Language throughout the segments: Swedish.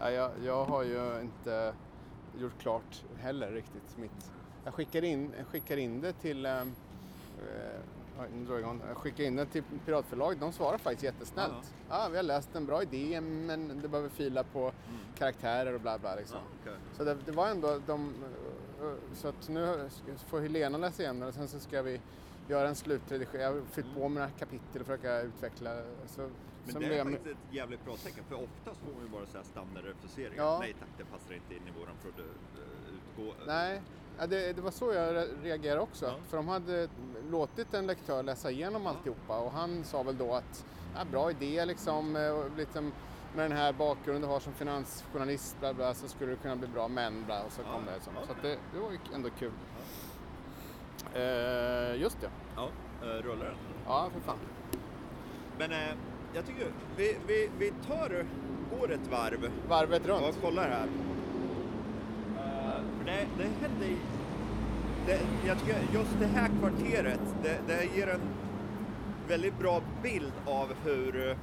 Ja, jag, jag har ju inte gjort klart heller riktigt mitt... Jag skickar in, jag skickar in det till... Eh, eh, jag skickar in det till Piratförlaget. De svarar faktiskt jättesnällt. Ja, vi har läst en bra idé men det behöver fila på karaktärer och bla bla liksom. Ja, okej. Så det, det var ändå de... eh, Så att nu får Helena läsa igenom och sen så ska vi göra en slutredigering. Jag har fyllt på med några kapitel och försöka utveckla. Så, Men sen det är faktiskt ett jävligt bra tecken för oftast får man ju bara säga standardrefuseringar. Ja. Nej tack, det passar inte in i våran produkt. Nej, ja, det, det var så jag re- reagerade också. Ja. För de hade låtit en lektör läsa igenom alltihopa och han sa väl då att ja, bra idé liksom, eh, liksom med den här bakgrunden du har som finansjournalist bla, bla, så skulle det kunna bli bra men bla, och så Ja, kom det. Liksom. Så det, det var ändå kul. Eh, just det, Ja, eh, rullar den. ja för fan. Men eh, jag tycker vi, vi, vi tar, går ett varv Varvet och runt. kollar här. För det, det händer ju- det, Jag tycker just det här kvarteret, det, det ger en väldigt bra bild av hur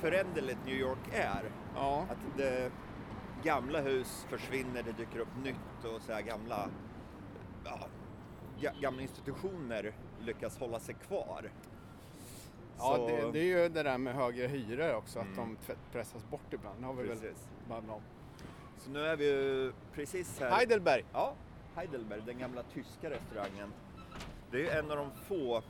föränderligt New York är. Ja. Att det, gamla hus försvinner, det dyker upp nytt och så här gamla, ja, ga- gamla institutioner lyckas hålla sig kvar. Ja, Så- det, det är ju det där med högre hyror också, att de tvätt- pressas bort ibland. Det har vi väl Precis. babblat om. Så nu är vi ju precis här. Heidelberg! Ja, Heidelberg, den gamla tyska restaurangen. Det är ju en av de få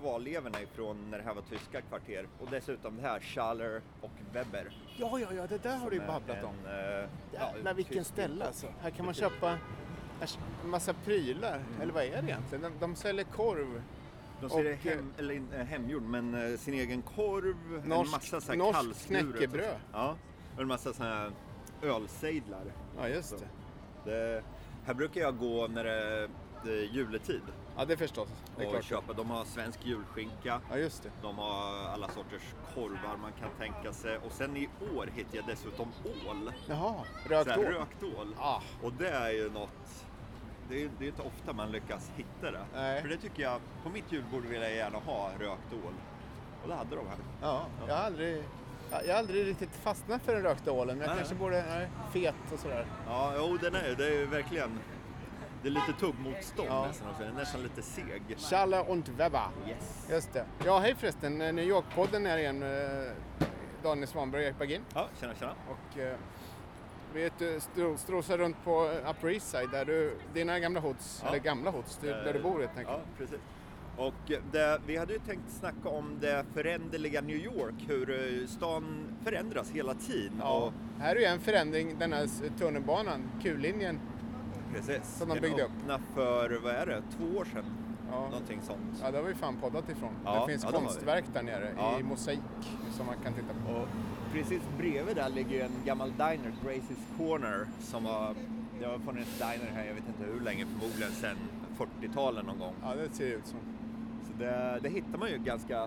kvarlevorna ifrån när det här var tyska kvarter. Och dessutom det här, Schaller och Weber. Ja, ja, ja, det där har du ju babblat om. eh, ja, Jävlar vilken ställe alltså. Här kan man köpa en massa prylar. Eller vad är det egentligen? De, de säljer korv. De säger Och, hem, eller inte hemgjord, men eh, sin egen korv, en Norsk- massa så här norsk kallskuret och så. knäckebröd. Ja, och en massa sådana här ölsejdlar. Ja, just Så. det. Det, här brukar jag gå när det det är juletid Ja, det förstås. Det är och klart. köpa. De har svensk julskinka, Ja, just det. de har alla sorters korvar man kan tänka sig och sen i år hittade jag dessutom ål. Jaha, Så rökt ål. Rökt ål. Ah, Och det är ju något, det är, det är inte ofta man lyckas hitta det. Nej. För det tycker jag, på mitt julbord vill jag gärna ha rökt ål. Och det hade de här. ja. Jag har aldrig... Jag har aldrig riktigt fastnat för den rökta ålen, men jag Nej. kanske borde... Nej, fet och sådär. Ja, jo den är det är verkligen, det är lite tuggmotstånd Ja. nästan också. Den är nästan lite seg. Schaller und Weber. Yes. Just det. Ja, hej förresten. New York-podden är igen. eh, Daniel Svanberg och Erik Bergin. Ja, tjena tjena. Och eh, vi stro, strosar runt på Upper East Side, där du, dina gamla hoods, Ja. eller gamla hoods, du, där du bor helt enkelt. Ja, precis. Och det, vi hade ju tänkt snacka om det föränderliga New York, hur eh, stan förändras hela tiden. Ja. Och, Här är ju en förändring, den här tunnelbanan, Q-linjen. precis. Som de Den byggde upp. öppnade för, vad är det, två år sedan? Ja. Någonting sånt. Ja, det har vi fan poddat ifrån. Ja, det finns ja, det konstverk där nere Ja. i mosaik som man kan titta på. Och precis bredvid där ligger en gammal diner, Gracie's Corner, som har, det har funnits diner här, jag vet inte hur länge, förmodligen sedan 40-talet någon gång. Ja, det ser ut som. Så det, det hittar man ju ganska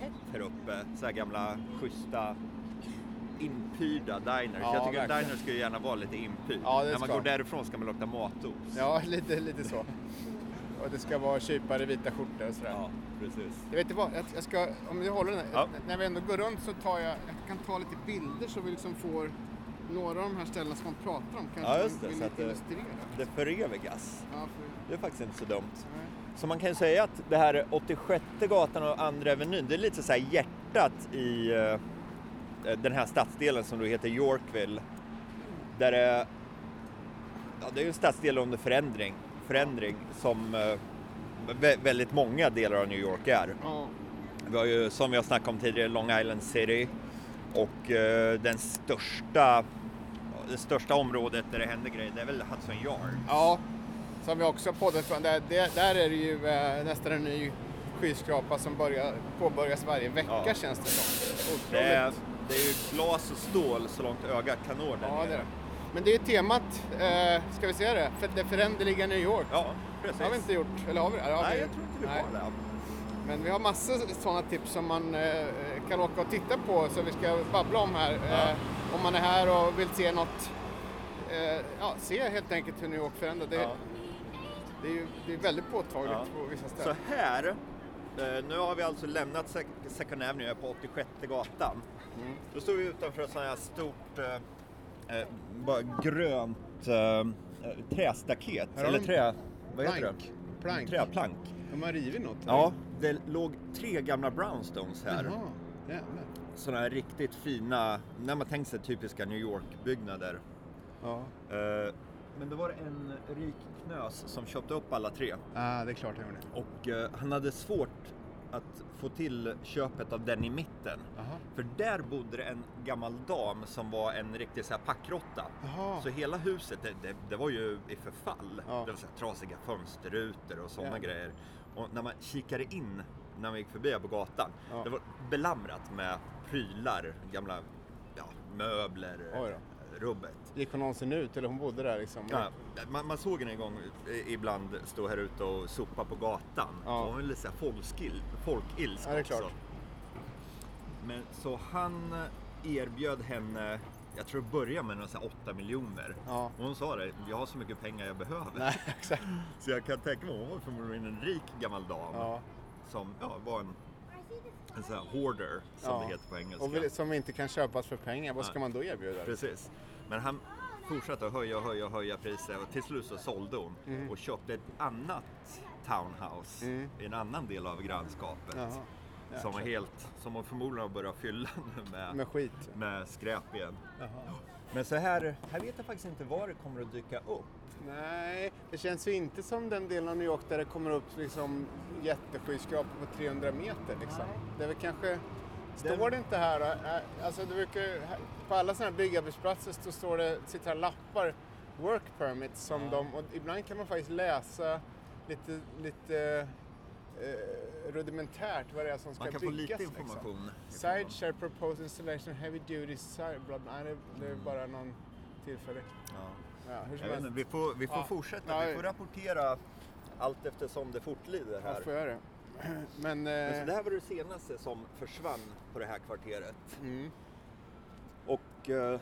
tätt här uppe, så här gamla schyssta inpyrda diners. Ja, jag tycker att verkligen. diners ska ju gärna vara lite inpyrd. Ja, det När man går därifrån ska man lukta matos. Ja, lite, lite så. Och det ska vara kypare vita skjortor och sådär. Ja, precis. Jag vet inte vad, jag, ska, om du håller den här, Ja. när vi ändå går runt så tar jag, jag kan ta lite bilder så vi liksom får några av de här ställena som man pratar om kanske Ja, just det, vill så att det- illustrera. Det förevigas. Ja, för, Det är faktiskt inte så dumt. nej. Så man kan säga att det här 86 gatan och Andra Avenyn, det är lite så här hjärtat i eh, den här stadsdelen som då heter Yorkville. Där det, ja, det är ju en stadsdel under förändring, förändring som eh, vä- väldigt många delar av New York är. ja, Vi har ju, som vi har snackat om tidigare, Long Island City och eh, den största, det största området där det händer grejer, det är väl Hudson Yard. ja, som vi också poddat från, där, det, där är det ju eh, nästan en ny skyskrapa som börjar, påbörjas varje vecka Ja. känns det som. Det är, det är ju glas och stål så långt ögat kan nå där Ja, nere. det är det. Men det är temat, eh, ska vi säga det? För det föränderliga New York. Ja, precis. Det har vi inte gjort, eller har vi det? Ja, Nej, vi- jag tror inte vi Nej. har det. Men vi har massor sådana tips som man eh, kan åka och titta på så vi ska babbla om här. Ja. Eh, om man är här och vill se något, eh, ja, se helt enkelt hur New York förändras. Det, Ja. det är ju det är väldigt påtagligt Ja. på vissa Så ställen. här, eh, nu har vi alltså lämnat Sec- Second Avenue på 86 gatan. Mm. Då står vi utanför ett sånt här stort, eh, bara grönt eh, trästaket, eller trä... Vad heter Plank. det? Plank. Träplank. De har rivit något. Ja, det låg tre gamla brownstones här. Jaha, jävlar. Sådana här riktigt fina, när man tänker sig typiska New York-byggnader. Ja. Eh, men det var en rik knös som köpte upp alla tre. Ah, det är klart jag gjorde. Och eh, han hade svårt att få till köpet av den i mitten. Jaha. För där bodde det en gammal dam som var en riktig så här packrotta. Så hela huset, det, det, det var ju i förfall. Ja. Det var så här trasiga fönsterrutor och sådana Ja. grejer. Och när man kikade in, när man gick förbi på gatan, Ja. det var belamrat med prylar, gamla ja, möbler, rubbet. Gick hon någonsin ut eller hon bodde där liksom? Ja, man, man såg henne en gång ibland stå här ute och sopa på gatan. Ja. Hon var lite så här folkil, folkilsk Ja, det är också. klart. Men så han erbjöd henne, jag tror det började med några så här 8 miljoner. Ja. Och hon sa det, jag har så mycket pengar jag behöver. Nej, exakt. Så jag kan tänka mig, hon var förmodligen en rik gammal dam. Ja. Som ja, var en, en sån här hoarder, som Ja. det heter på engelska. Och som inte kan köpas för pengar, vad ska man då erbjuda? Precis. Men han fortsatte att höja och höja och höja priser och till slut så sålde hon Mm. och köpte ett annat townhouse Mm. i en annan del av grannskapet. Jaha. Som var helt, som hon förmodligen har börjat fylla nu med, Med skit. med skräp igen. Jaha. Men så här, här vet jag faktiskt inte var det kommer att dyka upp. Nej, det känns ju inte som den delen av New York där det kommer upp liksom jätteskyskrapor på 300 meter. Liksom. Det är väl kanske... Står det inte här, äh, alltså det brukar, på alla sådana här byggarbetsplatser så står det, sitter här lappar, work permits som Ja. de, och ibland kan man faktiskt läsa lite, lite eh, rudimentärt vad det är som ska Man kan få byggas. lite liksom. information. ifrån Side share proposed installation heavy duty side, bla, bla, nej, det, är Mm. bara någon tillfällig. Ja. Ja, Jag vet inte, vi får, vi får Ja. fortsätta, vi får rapportera allt eftersom det fortlider här. Ja, får jag det? Men... Men så Eh, det här var det senaste som försvann på det här kvarteret. mm, Och eh,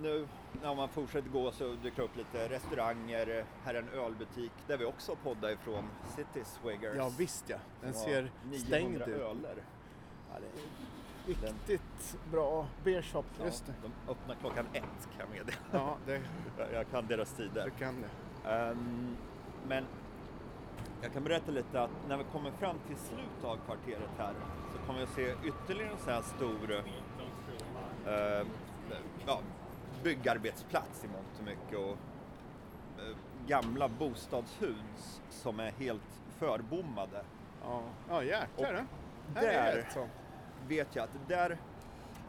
nu när man fortsätter gå så dyker det upp lite restauranger. Här är en ölbutik där vi också poddar ifrån, City Swiggers. ja visst ja, den ser har 900 stängd ut. öler. Ja, riktigt bra beer shop, Ja, just det. De öppnar klockan ett kan jag meddela. Ja, det, Jag- kan deras tider. det kan det. Ehm, men jag kan berätta lite att när vi kommer fram till slutet av kvarteret här så kommer vi att se ytterligare en sån här stor eh, ja, byggarbetsplats i mångt och mycket och eh, gamla bostadshus som är helt förbommade. Ja, ja jäklar. Där-. Vet jag att där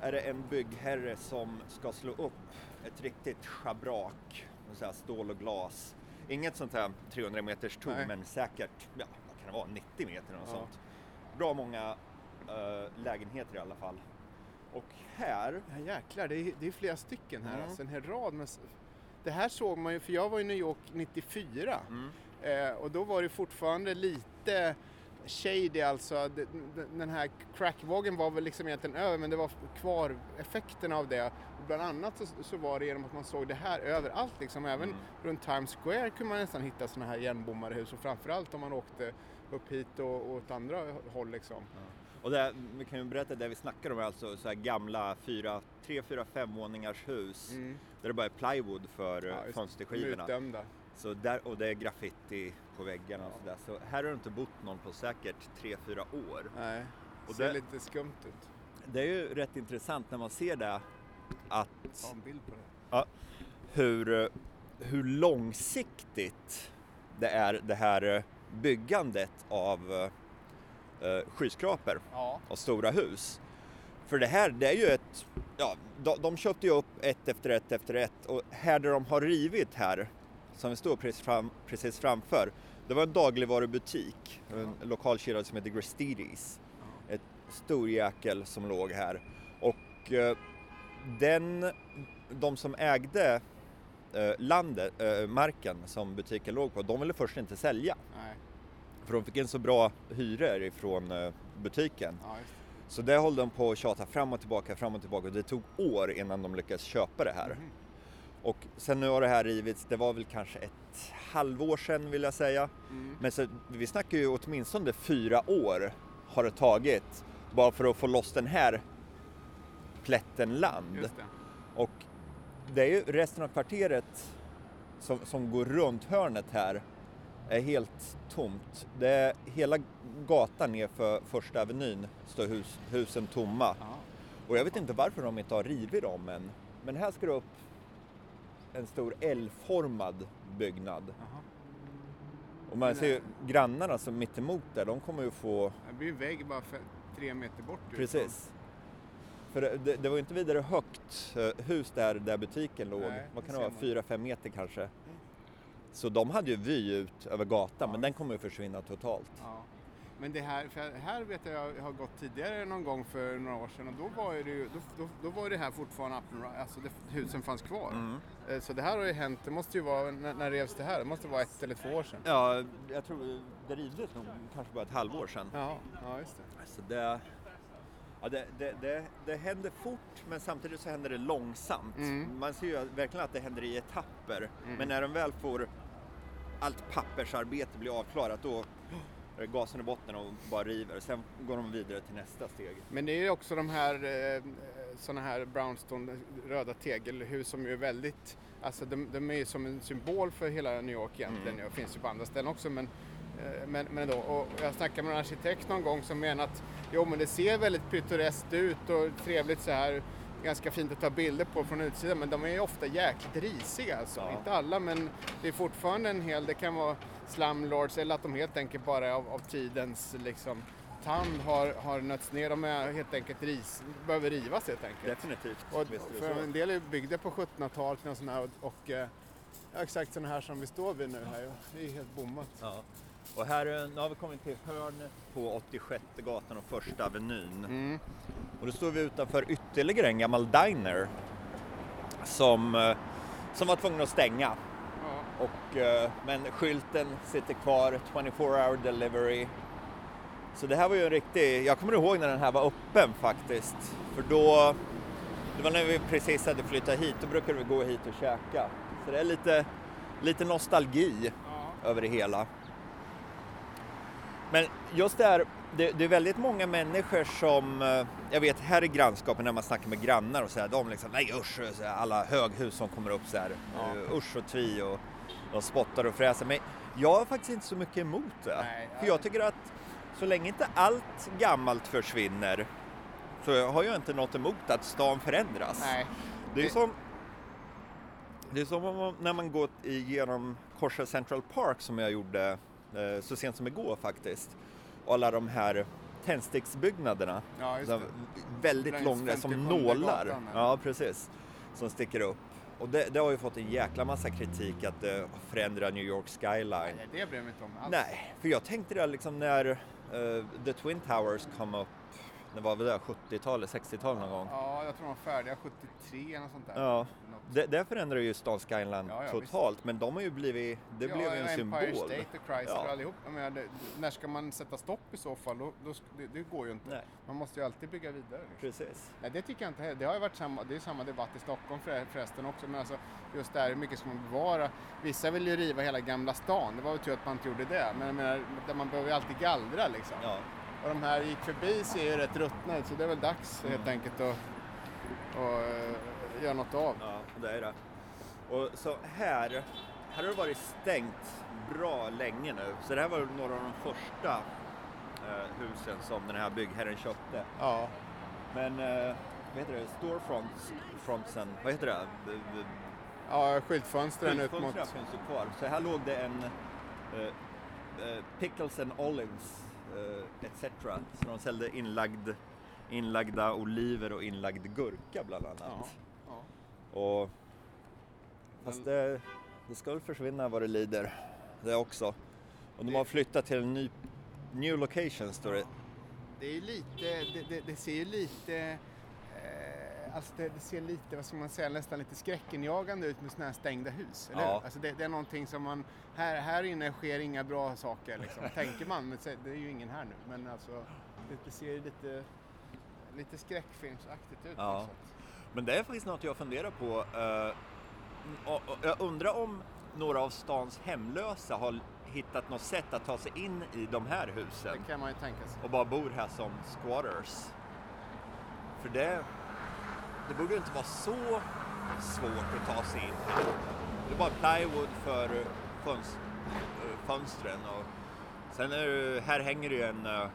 är det en byggherre som ska slå upp ett riktigt schabrak med så här stål och glas. Inget sånt här 300 meters Nej. men säkert, ja vad kan det vara, 90 meter och Ja. sånt. Bra många eh, lägenheter i alla fall. Och här, Ja, jäklar, det är, det är flera stycken här. Mm. Alltså, en hel rad med... Det här såg man ju, för jag var i New York 94 mm, eh, och då var det fortfarande lite shady alltså. Den här crackvågen var väl liksom egentligen över men det var kvar effekterna av det. Bland annat så, så var det genom att man såg det här överallt liksom. Även Mm. runt Times Square kunde man nästan hitta sådana här igenbommade hus och framförallt om man åkte upp hit och, och åt andra håll liksom. och där, vi kan ju berätta det vi snackar om är alltså så här gamla fyra, tre, fyra, fem våningars hus Mm. där det bara är plywood för Ja, ja, just- fönsterskivorna. Utdömda. Så där, och det är graffiti på väggarna och sådär. Så här har det inte bott någon på säkert 3-4 år. Nej, Och ser det- lite skumt ut. Det är ju rätt intressant när man ser det att Ta en bild på det. hur, hur långsiktigt det är det här byggandet av eh, skyskrapor Ja. och stora hus. För det här, det är ju ett, ja, de, de köpte ju upp ett efter ett efter ett och här där de har rivit här, som vi står precis, fram, precis framför, det var en dagligvarubutik, en lokal kedja som heter Gristides. Ett stor jäkel som låg här. Och eh, den, de som ägde eh, landet, eh, marken som butiken låg på, de ville först inte sälja. Nej. För de fick en så bra hyror ifrån eh, butiken. Ja. Så det höll de på att tjata fram och tillbaka, fram och tillbaka och det tog år innan de lyckades köpa det här. Mhm. Och sen nu har det här rivits, det var väl kanske ett halvår sedan vill jag säga. Mm. Men så, vi snackar ju åtminstone fyra år har det tagit bara för att få loss den här plätten land. Det. Och det är ju resten av kvarteret som, som går runt hörnet här är helt tomt. Det är hela gatan nerför första avenyn står hus, husen tomma. Ja. Och jag vet inte varför de inte har rivit dem än. Men här ska det upp en stor L-formad byggnad. Jaha. Och man ser ju grannarna som mitt emot där, de kommer ju få Det blir en vägg bara för tre meter bort. Precis. För det, det, var ju inte vidare högt eh, hus där, där butiken låg. Nej, Vad kan det vara? Fyra, fem meter kanske. Så de hade ju vy ut över gatan, Ja. men den kommer ju försvinna totalt. Ja. Men det här, för här vet jag, jag har gått tidigare någon gång för några år sedan och då var det ju, då, då, då var det här fortfarande up alltså det, husen fanns kvar. Mm. Eh, Så det här har ju hänt, det måste ju vara, när, när revs det här? Det måste vara ett eller två år sedan. Ja, jag tror det rivdes nog kanske bara ett halvår sedan. Ja, ja just det. Så det, ja, det, det, det, det händer fort, men samtidigt så händer det långsamt. Mm. Man ser ju verkligen att det händer i etapper. Mm. Men när de väl får allt pappersarbete blir avklarat, då är gasen i botten och bara river. Sen går de vidare till nästa steg. Men det är ju också de här eh, sådana här brownstone, röda tegelhus som ju är väldigt, alltså de, de är ju som en symbol för hela New York egentligen. Mm. Det finns ju på andra ställen också men, men, men då, och jag snackade med en arkitekt någon gång som menar att jo men det ser väldigt pittoreskt ut och trevligt så här ganska fint att ta bilder på från utsidan men de är ju ofta jäkligt risiga alltså. Ja. Inte alla men det är fortfarande en hel, det kan vara slumlords eller att de helt enkelt bara av, av tidens liksom tand har, har nötts ner. De är helt enkelt ris, behöver rivas helt enkelt. Definitivt. Och för en del är byggda på 1700-talet och, och, och eh, ja, exakt sådana här som vi står vid nu här. Det är helt bommat. Ja. Och här, eh, nu har vi kommit till hörnet på 86 gatan och första avenyn. Mm. Och då står vi utanför ytterligare en gammal diner som, eh, som var tvungen att stänga. Ja. Och, eh, men skylten sitter kvar, 24 hour delivery. Så det här var ju en riktig, jag kommer ihåg när den här var öppen faktiskt. För då, det var när vi precis hade flyttat hit, då brukade vi gå hit och käka. Så det är lite, lite nostalgi Ja. över det hela. Men just det här, det, det är väldigt många människor som, eh, jag vet här i grannskapen när man snackar med grannar och så här, de liksom, nej usch, så här, alla höghus som kommer upp så här, Ja. eh, usch och tvi och de spottar och fräser. Men jag har faktiskt inte så mycket emot det. Nej, För ja. jag tycker att så länge inte allt gammalt försvinner så har jag inte något emot att stan förändras. Nej. Det är Det- som det är som när man går igenom Korsa Central Park som jag gjorde så sent som igår faktiskt. Och alla de här tändsticksbyggnaderna. Ja, de, väldigt Längs långa som 57 nålar. gatan, ja, precis. Som sticker upp. Och det, det har ju fått en jäkla massa kritik att det förändrar New York skyline. Nej, det bryr jag mig inte om alls. Nej, för jag tänkte det liksom när eh, The Twin Towers kom upp, det var väl där 70-talet, 60-talet någon gång. Ja, jag tror de var färdiga 73 eller sånt där. Ja, Något. det, det förändrar ju stan Skyline Ja, ja, totalt, men de har ju blivit, det ja, blev ju en Empire symbol. State och Chrysler Ja. allihop. Jag menar, det, när ska man sätta stopp i så fall? Då, då, det, det går ju inte. Nej, Man måste ju alltid bygga vidare. Liksom. precis. Nej, det tycker jag inte heller. Det har ju varit samma, det är samma debatt i Stockholm för, förresten också. Men alltså, just där, hur mycket ska man bevara? Vissa vill ju riva hela Gamla stan. Det var väl tur att man inte gjorde det. Men jag menar, man behöver ju alltid gallra liksom. Ja. Och de här gick förbi ser ju rätt ruttna ut så det är väl dags helt enkelt att, att eh, göra något av. ja, det är det. Och så här, här har det varit stängt bra länge nu. Så det här var några av de första eh, husen som den här byggherren köpte. Ja, Men, eh, vad heter det, storefronts, frontsen, vad heter det? Ja skyltfönstren ut mot... Skyltfönstren finns ju kvar. Så här låg det en eh, eh, Pickles and Olives etc. Så de sålde inlagd, inlagda oliver och inlagd gurka bland annat. Ja, ja. Och, fast det, det ska väl försvinna vad det lider det också. Och de har flyttat till en ny new location står det. Det är lite, det, det, det ser ju lite, eh, alltså det, det ser lite, vad ska man säga, nästan lite skräckinjagande ut med sådana här stängda hus. Eller? Ja. Alltså det, det är någonting som man, här, här inne sker inga bra saker liksom, tänker man. Men det är ju ingen här nu. Men alltså, det, det ser lite, lite skräckfilmsaktigt ut. Ja. sätt. Men det är faktiskt något jag funderar på. eh, jag undrar om några av stans hemlösa har hittat något sätt att ta sig in i de här husen Det kan man ju tänka sig. och bara bor här som squatters. För det, det borde inte vara så svårt att ta sig in. Det är bara plywood för fönst, eh, fönstren och sen är det, här hänger det ju en, eh,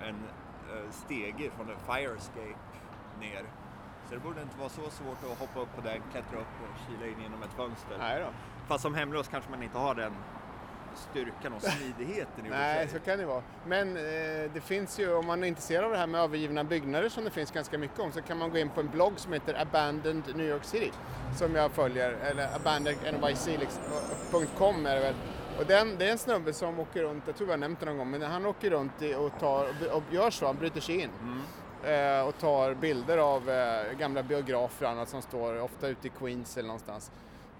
en eh, stege från en fire escape ner. Så det borde inte vara så svårt att hoppa upp på den, klättra upp och kila in genom ett fönster. Nej då. Fast som hemlös kanske man inte har den styrkan och smidigheten i Nej, så kan det vara. Men eh, det finns ju, om man är intresserad av det här med övergivna byggnader som det finns ganska mycket om, så kan man gå in på en blogg som heter Abandoned New York City, som jag följer, eller abandonednyc.com är det väl. Och den, det är en snubbe som åker runt, jag tror jag har nämnt det någon gång, men han åker runt och, tar, och gör så, han bryter sig in. Eh, och tar bilder av eh, gamla biografer och annat som står ofta ute i Queens eller någonstans.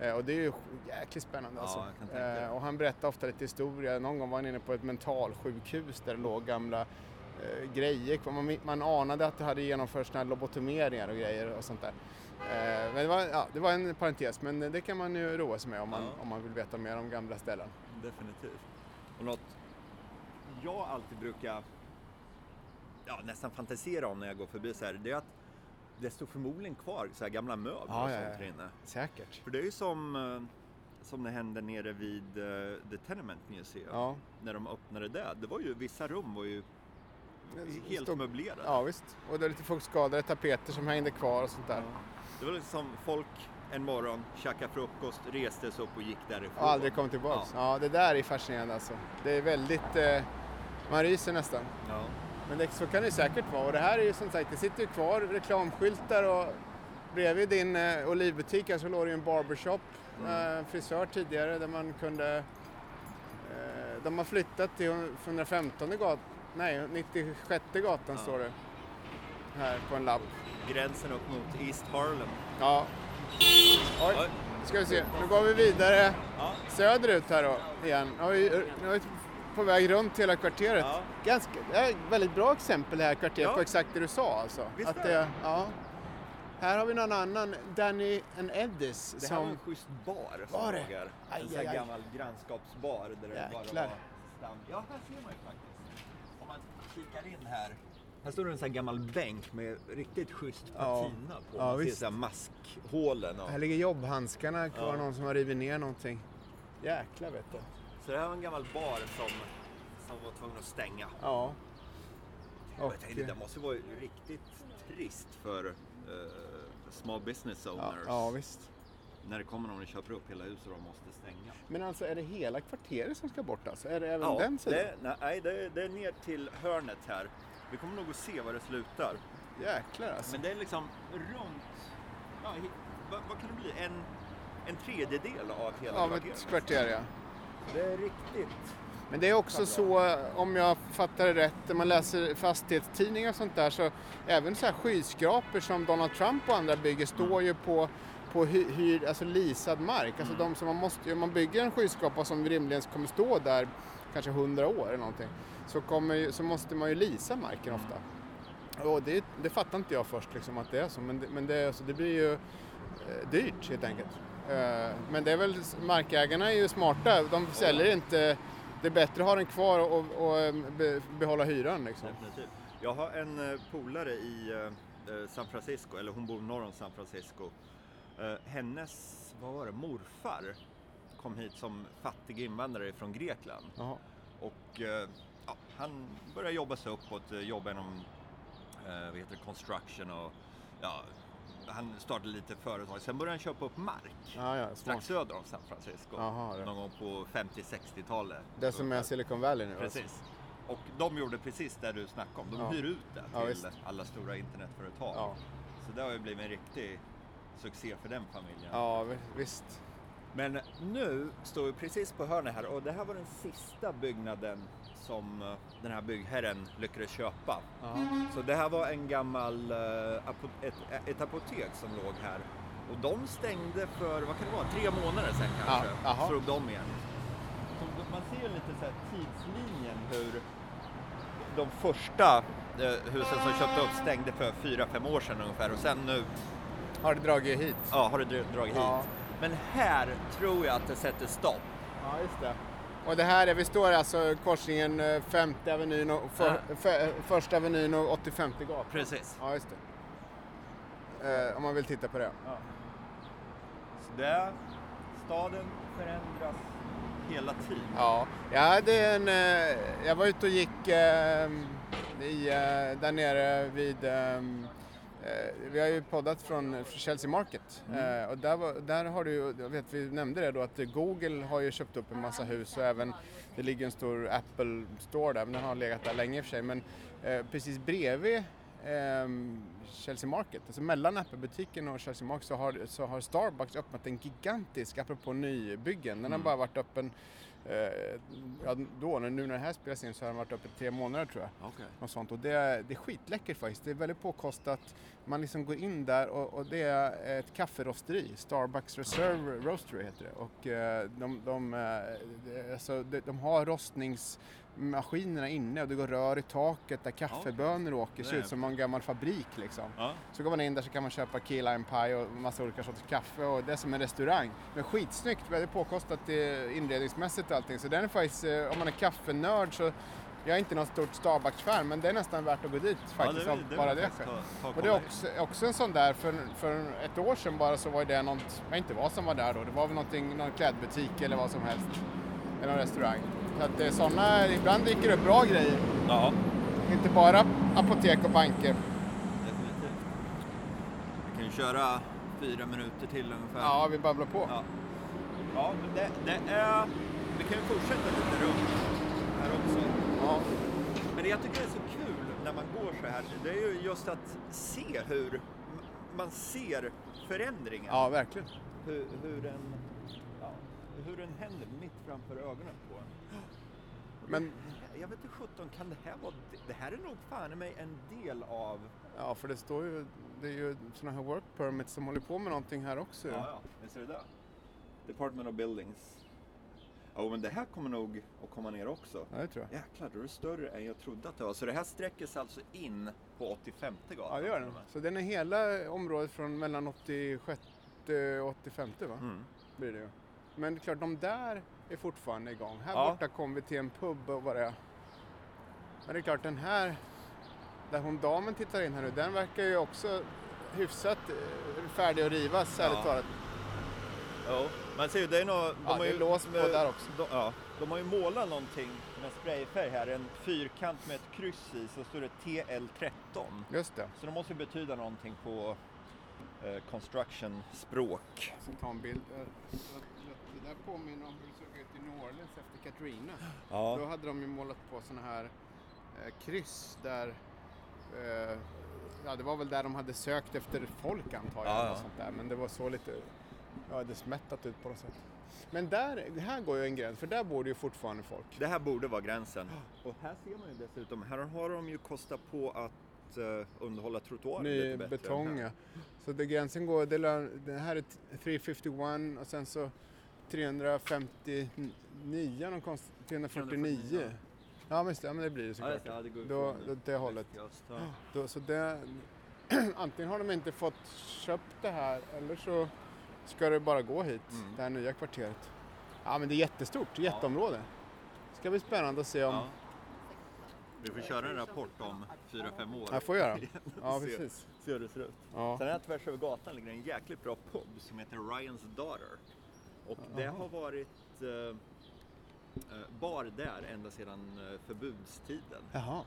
Eh, och det är ju jäkligt spännande Ja, alltså. det. Eh, och han berättar ofta lite historia. Någon gång var han inne på ett mentalsjukhus där det låg gamla eh, grejer. Man, man anade att det hade genomförts såna här lobotomeringar och grejer och sånt där. Eh, men det var, ja, det var en parentes, men det kan man ju roa sig med om man, Ja. om man vill veta mer om gamla ställen. Definitivt. Och något jag alltid brukar ja, nästan fantisera om när jag går förbi så här, det är att det står förmodligen kvar så här gamla möbler och ja, sånt ja. inne. Säkert. För det är ju som, eh, som det hände nere vid eh, The Tenement Museum. Ja. När de öppnade det. Det var ju, vissa rum var ju helt Stod- möblerade. Ja visst. Och det är lite fuktskadade tapeter som hängde kvar och sånt där. Det var liksom folk en morgon, käkade frukost, reste sig upp och gick därifrån. Och aldrig kom tillbaks. Ja. det där är fascinerande alltså. Det är väldigt, eh, man ryser nästan. Men det, så kan det säkert vara. Och det här är ju som sagt, det sitter ju kvar reklamskyltar och bredvid din eh, olivbutik här så låg det ju en barbershop, eh, frisör tidigare där man kunde, eh, de har flyttat till 115 gatan, nej 96 gatan Ja. står det här på en lapp. Gränsen upp mot East Harlem. Ja. Oj, Oj. ska vi se, nu går vi vidare Ja. söderut här då igen. Nu är vi, nu är vi på väg runt hela kvarteret. Ja. Ganska, det är ett väldigt bra exempel det här kvarteret Ja. på exakt det du sa alltså. Visst att det, ja. Här har vi någon annan, Danny and Eddis, Det här var som... en schysst bar som Var det? Aj, En sån här aj. gammal grannskapsbar där det bara Jäklar. var stam. Ja, här ser man ju faktiskt. Om man kikar in här. Här står det en sån här gammal bänk med riktigt schysst Ja. patina på. Ja, man ser visst. så här maskhålen. Och... Här ligger jobbhandskarna kvar, Ja. någon som har rivit ner någonting. Jäklar vet du. Så det här var en gammal bar som, som var tvungen att stänga. Ja. Och jag tänkte, det måste vara riktigt trist för eh, small business ja, owners. ja, visst. När det kommer någon och köper upp hela huset och de måste stänga. Men alltså är det hela kvarteret som ska bort alltså? Är det även den sidan? det, nej, det, det är ner till hörnet här. Vi kommer nog att se var det slutar. Jäklar alltså. Men det är liksom runt, ja, vad, vad kan det bli? En, en tredjedel av hela Av kvarteret. ett kvarter ja. Det är riktigt. Men det är också så, om jag fattar det rätt, när man läser fastighetstidningar och sånt där så även så här skyskrapor som Donald Trump och andra bygger står ju på, på hy, hyr, alltså leasad mark. Alltså de som man måste, om man bygger en skyskrapa som rimligen kommer stå där kanske 100 år eller någonting så, kommer, så måste man ju leasa marken ofta. Och det, det fattar inte jag först liksom att det är så men det, men det, alltså, det blir ju eh, dyrt helt enkelt. Eh, men det är väl, markägarna är ju smarta, de säljer inte det är bättre att ha den kvar och, och eh, be, behålla hyran liksom. Definitivt. Jag har en eh, polare i San Francisco, eller hon bor norr om San Francisco. Hennes, vad var det, morfar kom hit som fattig invandrare från Grekland. Jaha. Och ja, han började jobba sig uppåt, jobba inom vad heter det, construction och ja, han startade lite företag. Sen började han köpa upp mark Ja, ja, strax söder om San Francisco. Det. någon gång på 50-60-talet. Det som är Silicon Valley nu alltså. Precis. Och de gjorde precis det du snackade om. De Ja. hyr ut det till alla stora internetföretag. Så det har ju blivit en riktig succé för den familjen. ja vi- visst. Men nu står vi precis på hörnet här och det här var den sista byggnaden som eh, den här byggherren lyckades köpa. Ja. Så det här var en gammal, eh, ett, ett apotek som låg här. Och de stängde för, vad kan det vara, tre månader sedan kanske. Ja. Slog de igen. Så man ser lite så här tidslinjen hur de första eh, husen som köpte upp stängde för fyra, fem år sedan ungefär och sen nu Har det dragit hit? ja, har det dra- dragit Ja. hit. Men här tror jag att det sätter stopp. Ja, just det. Och det här är, vi står alltså korsningen eh, Femte Avenyn och för, för, Första Avenyn och 85 gatan. Precis. Ja, just det. Eh, om man vill titta på det. Så det, staden förändras hela tiden. Ja, jag hade en, eh, jag var ute och gick eh, i, eh, där nere vid ehm, eh, vi har ju poddat från Chelsea Market. Eh, och där, var, där har du jag vet vi nämnde det då att Google har ju köpt upp en massa hus och även det ligger en stor Apple Store där, men den har legat där länge i och för sig. Men eh, precis bredvid ehm, Chelsea Market, alltså mellan Apple-butiken och Chelsea Market så har, så har Starbucks öppnat en gigantisk, apropå nybyggen, den har bara varit öppen eh, ja, då, nu när det här spelas in så har den varit öppen tre månader tror jag. Okej. Och, sånt. och det, är, det är skitläckert faktiskt. Det är väldigt påkostat. Man liksom går in där och, och det är ett kafferosteri. Starbucks Reserve Roastery heter det. Och eh, de, de, eh, alltså, de, de har rostningsmaskinerna inne och det går rör i taket där kaffebönor åker. Det ser Det ut som en gammal fabrik liksom. Ja. Så går man in där så kan man köpa key lime pie och massa olika sorters kaffe och det är som en restaurang. Men skitsnyggt, väldigt påkostat eh, inredningsmässigt och allting. Så den är faktiskt, eh, om man är kaffenörd så, jag är inte någon stort Starbucks-fan men det är nästan värt att gå dit faktiskt av bara det skälet. Och det är också, också en sån där, för, för ett år sedan bara så var det något, jag vet inte vad som var där då, det var väl någon klädbutik eller vad som helst. Eller någon restaurang. Så att det är såna, ibland dyker det upp bra grejer. Ja, Inte bara apotek och banker. definitivt. Vi kan ju köra fyra minuter till ungefär. Ja, vi babblar på. Ja, ja men det, det är... Vi kan ju fortsätta lite runt här också. Ja. Men det jag tycker är så kul när man går så här, det är ju just att se hur man ser förändringen. Ja, verkligen. Hur, hur, den, hur den händer mitt framför ögonen på en. Men Jag vet inte sjutton, kan det här vara... Det här är nog fan i mig en del av... Ja, för det står ju, det är ju sådana här work permits som håller på med någonting här också. Ja, ja, visst är det det? Department of Buildings. Ja, men det här kommer nog att komma ner också. Ja, det tror jag. Jäklar, då är det större än jag trodde att det var. Så det här sträcker sig alltså in på 85 gatan? Ja, det gör den. Så den är hela området från mellan 86 och 85 va? Mm. Blir det ju. Men det är klart, de där är fortfarande igång. Här Ja. borta kom vi till en pub och är. Men det är klart, den här, där hon damen tittar in här nu, den verkar ju också hyfsat eh, färdig att rivas, ärligt Ja. talat. Jo, man ser ju, det är nog... De Ja, har ju, lås på där också. De, ja, de har ju målat någonting med sprayfärg här, en fyrkant med ett kryss i, så står det TL13. Just det. Så det måste ju betyda någonting på eh, construction-språk. Jag ska ta en bild. Där påminner om hur det såg ut i New Orleans efter Katrina. Då Ja. hade de ju målat på sådana här eh, kryss där eh, Ja, det var väl där de hade sökt efter folk antar jag. Ja, eller ja. Sånt där. Men det var så lite, ja det smättat ut på något sätt. Men där, här går ju en gräns, för där bor det ju fortfarande folk. Det här borde vara gränsen. Och här ser man ju dessutom, här har de ju kostat på att uh, underhålla trottoaren Ny lite bättre. betong ja. Så det gränsen går, det, det här är t- 351 och sen så 359, någon konst, 349. 349. Ja men, ja men det blir det såklart. ja, det går Då, då, det hållet. Då, så det, antingen har de inte fått köpt det här eller så ska det bara gå hit, Mm. det här nya kvarteret. Ja men det är jättestort, jätteområde. Det ska bli spännande att se om... Ja. Vi får köra en rapport om fyra fem år. Jag får göra. Ja Se- precis. Se hur det ser ut. Ja. Sen här tvärs över gatan ligger en jäkligt bra pub som heter Ryans Daughter. Och det Jaha. har varit eh, eh, bar där ända sedan eh, förbudstiden. Jaha.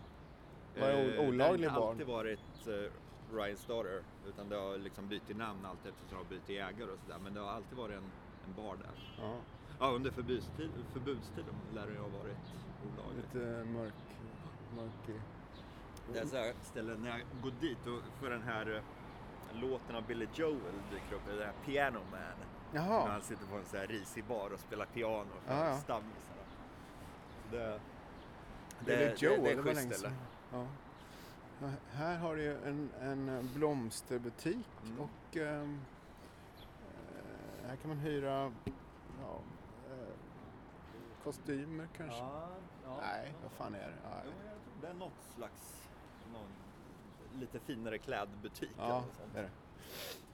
Var det Eh, olaglig Det har bar? alltid varit eh, Ryans Daughter. Utan det har liksom bytt namn allt eftersom det har bytt ägare och sådär. Men det har alltid varit en, en bar där. Ja, Ja, under förbudstid, förbudstiden lär det ha varit olagligt. lite mörk, mörk i... Det är så här ställen när jag går dit och för den här eh, låten av Billy Joel dyker upp, det där Piano Man. När Jaha, han sitter på en så här risig bar och spelar piano för stammisarna. Så det, Billy Joel, det, det är schysst sedan. Ja. Här har du ju en, en blomsterbutik Mm. och ehm, eh, här kan man hyra ja, eh, kostymer kanske. Ja, ja. Nej, vad fan är det? Ja, Jo, Det är något slags någon, lite finare klädbutik eller ja något sånt. det är det.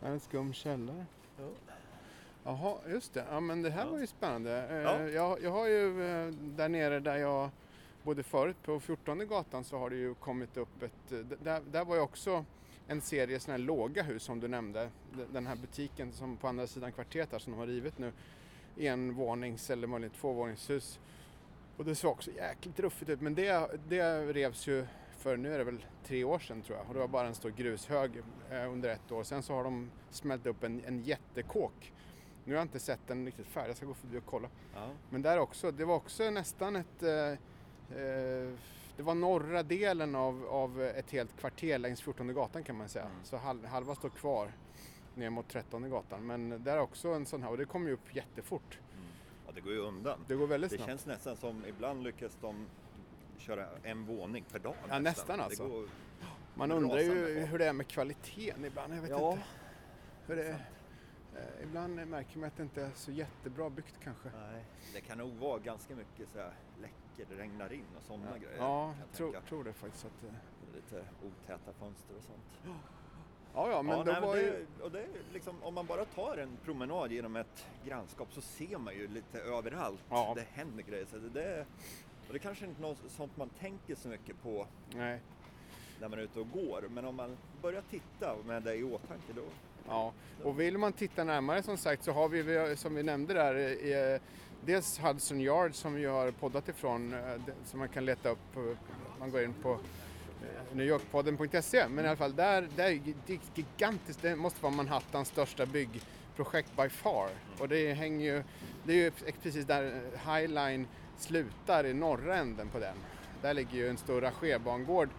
Här är en skum källare. Ja. Jaha, just det. Ja, men det här Ja. var ju spännande. Eh, Ja. Jag, jag har ju eh, där nere där jag bodde förut, på 14 gatan, så har det ju kommit upp ett... eh, Där, där var ju också en serie sådana här låga hus som du nämnde. Den här butiken som på andra sidan kvarteret här som de har rivit nu. Envånings eller möjligen tvåvåningshus. Och det såg också jäkligt ruffigt ut men det, det revs ju för nu är det väl tre år sedan tror jag och det var bara en stor grushög eh, under ett år. Sen så har de smält upp en, en jättekåk. Nu har jag inte sett den riktigt färdig, jag ska gå förbi och kolla. Ja. Men där också, det var också nästan ett... Eh, eh, det var norra delen av, av ett helt kvarter längs 14 gatan kan man säga. Mm. Så halv, halva står kvar ner mot 13 gatan. Men där är också en sån här och det kommer ju upp jättefort. Mm. ja, det går ju undan. Det går väldigt Det snabbt. känns nästan som ibland lyckas de köra en våning per dag. Ja, nästan alltså. Det går, Man undrar ju hur det är med kvaliteten ibland. Jag vet ja, inte. Hur det är. Eh, ibland märker man att det inte är så jättebra byggt kanske. nej, det kan nog vara ganska mycket så här läckor, det regnar in och sådana grejer. Ja, jag tror, tänka. tror det faktiskt. Att, eh, Lite otäta fönster och sånt. ja, ja, men ja, nej, var det, ju... och det är liksom, om man bara tar en promenad genom ett grannskap så ser man ju lite överallt. Ja. Det händer grejer. Så det, det, och det kanske inte är något sånt man tänker så mycket på Nej. när man är ute och går. Men om man börjar titta med det i åtanke då. Ja, och vill man titta närmare som sagt så har vi, som vi nämnde där, eh, dels Hudson Yard som vi har poddat ifrån, eh, som man kan leta upp, eh, man går in på newyorkpodden.se, men i alla fall där, där är det är gigantiskt, det måste vara Manhattans största byggprojekt by far. Och det hänger ju, det är ju precis där Highline High Line slutar i norra änden på den. Där ligger ju en stor rangerbangård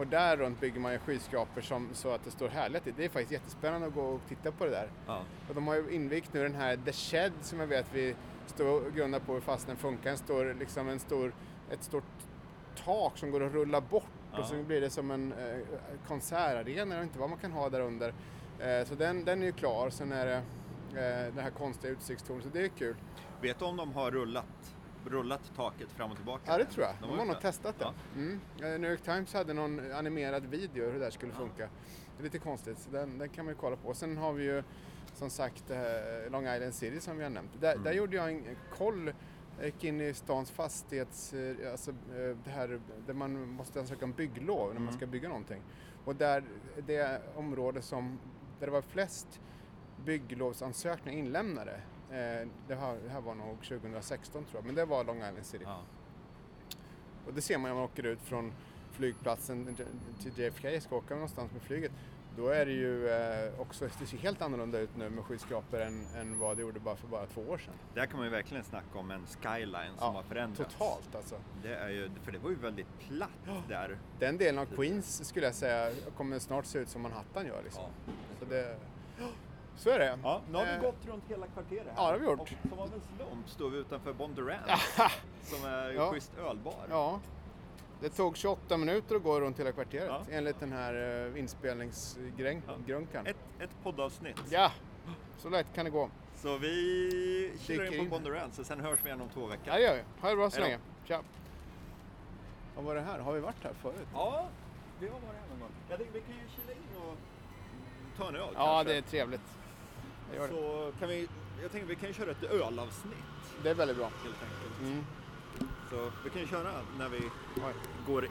och där runt bygger man ju skyskrapor som, så att det står härligt. Det är faktiskt jättespännande att gå och titta på det där. Ja. Och de har ju invigt nu den här The Shed som jag vet vi står och grundar på hur fast den funkar. En stor, liksom en stor, ett stort tak som går att rulla bort Ja. och så blir det som en eh, konsertarena, vet inte vad man kan ha där under. Eh, så den, den är ju klar. Sen är det eh, det här konstiga utsiktstornet, så det är kul. Vet du om de har rullat, rullat taket fram och tillbaka? Ja det tror jag, de, har har nog testat det. Ja. Mm. Eh, New York Times hade någon animerad video hur det där skulle funka. Det är lite konstigt, så den, den kan man ju kolla på. Sen har vi ju som sagt eh, Long Island City som vi har nämnt. Där, Mm. där gjorde jag en koll, jag gick in i stans fastighets, eh, alltså eh, det här där man måste ansöka om bygglov när man Mm. ska bygga någonting. Och där, det område som, där det var flest bygglovsansökningar inlämnade, eh, det, här, det här var nog 2016 tror jag, men det var Long Island City. Ja. Och det ser man när man åker ut från flygplatsen till JFK, ska åka någonstans med flyget. Då är det ju eh, också, det ser helt annorlunda ut nu med skyskrapor än, än vad det gjorde bara för bara två år sedan. Där kan man ju verkligen snacka om en skyline som Ja, har förändrats. Totalt alltså. Det är ju, för det var ju väldigt platt där. Den delen av Queens skulle jag säga kommer snart se ut som Manhattan gör liksom. Ja. Så, det, så är det. Ja, nu har vi Eh, gått runt hela kvarteret här. Ja, det har vi gjort. Och som av en slump står vi utanför Bondurant. som är Ja. schysst ölbar. Ja. Det tog 28 minuter att gå runt hela kvarteret Ja. enligt den här uh, inspelningsgrunkan. Ett, ett poddavsnitt. Ja, så lätt kan det gå. Så vi Dyker in in. på Bondurant så sen hörs vi igen om två veckor. Ja, det gör vi. Ha det bra så länge. Tja. Vad var det här? Har vi varit här förut? Ja, vi har varit här någon gång. Jag tänkte vi kan ju kila in och ta en öl Ja, kanske. det är trevligt. Det, gör det. Så kan vi, jag tänkte vi kan köra ett ölavsnitt det är väldigt bra. helt enkelt. Mm. Så vi kan ju köra när vi Oj. går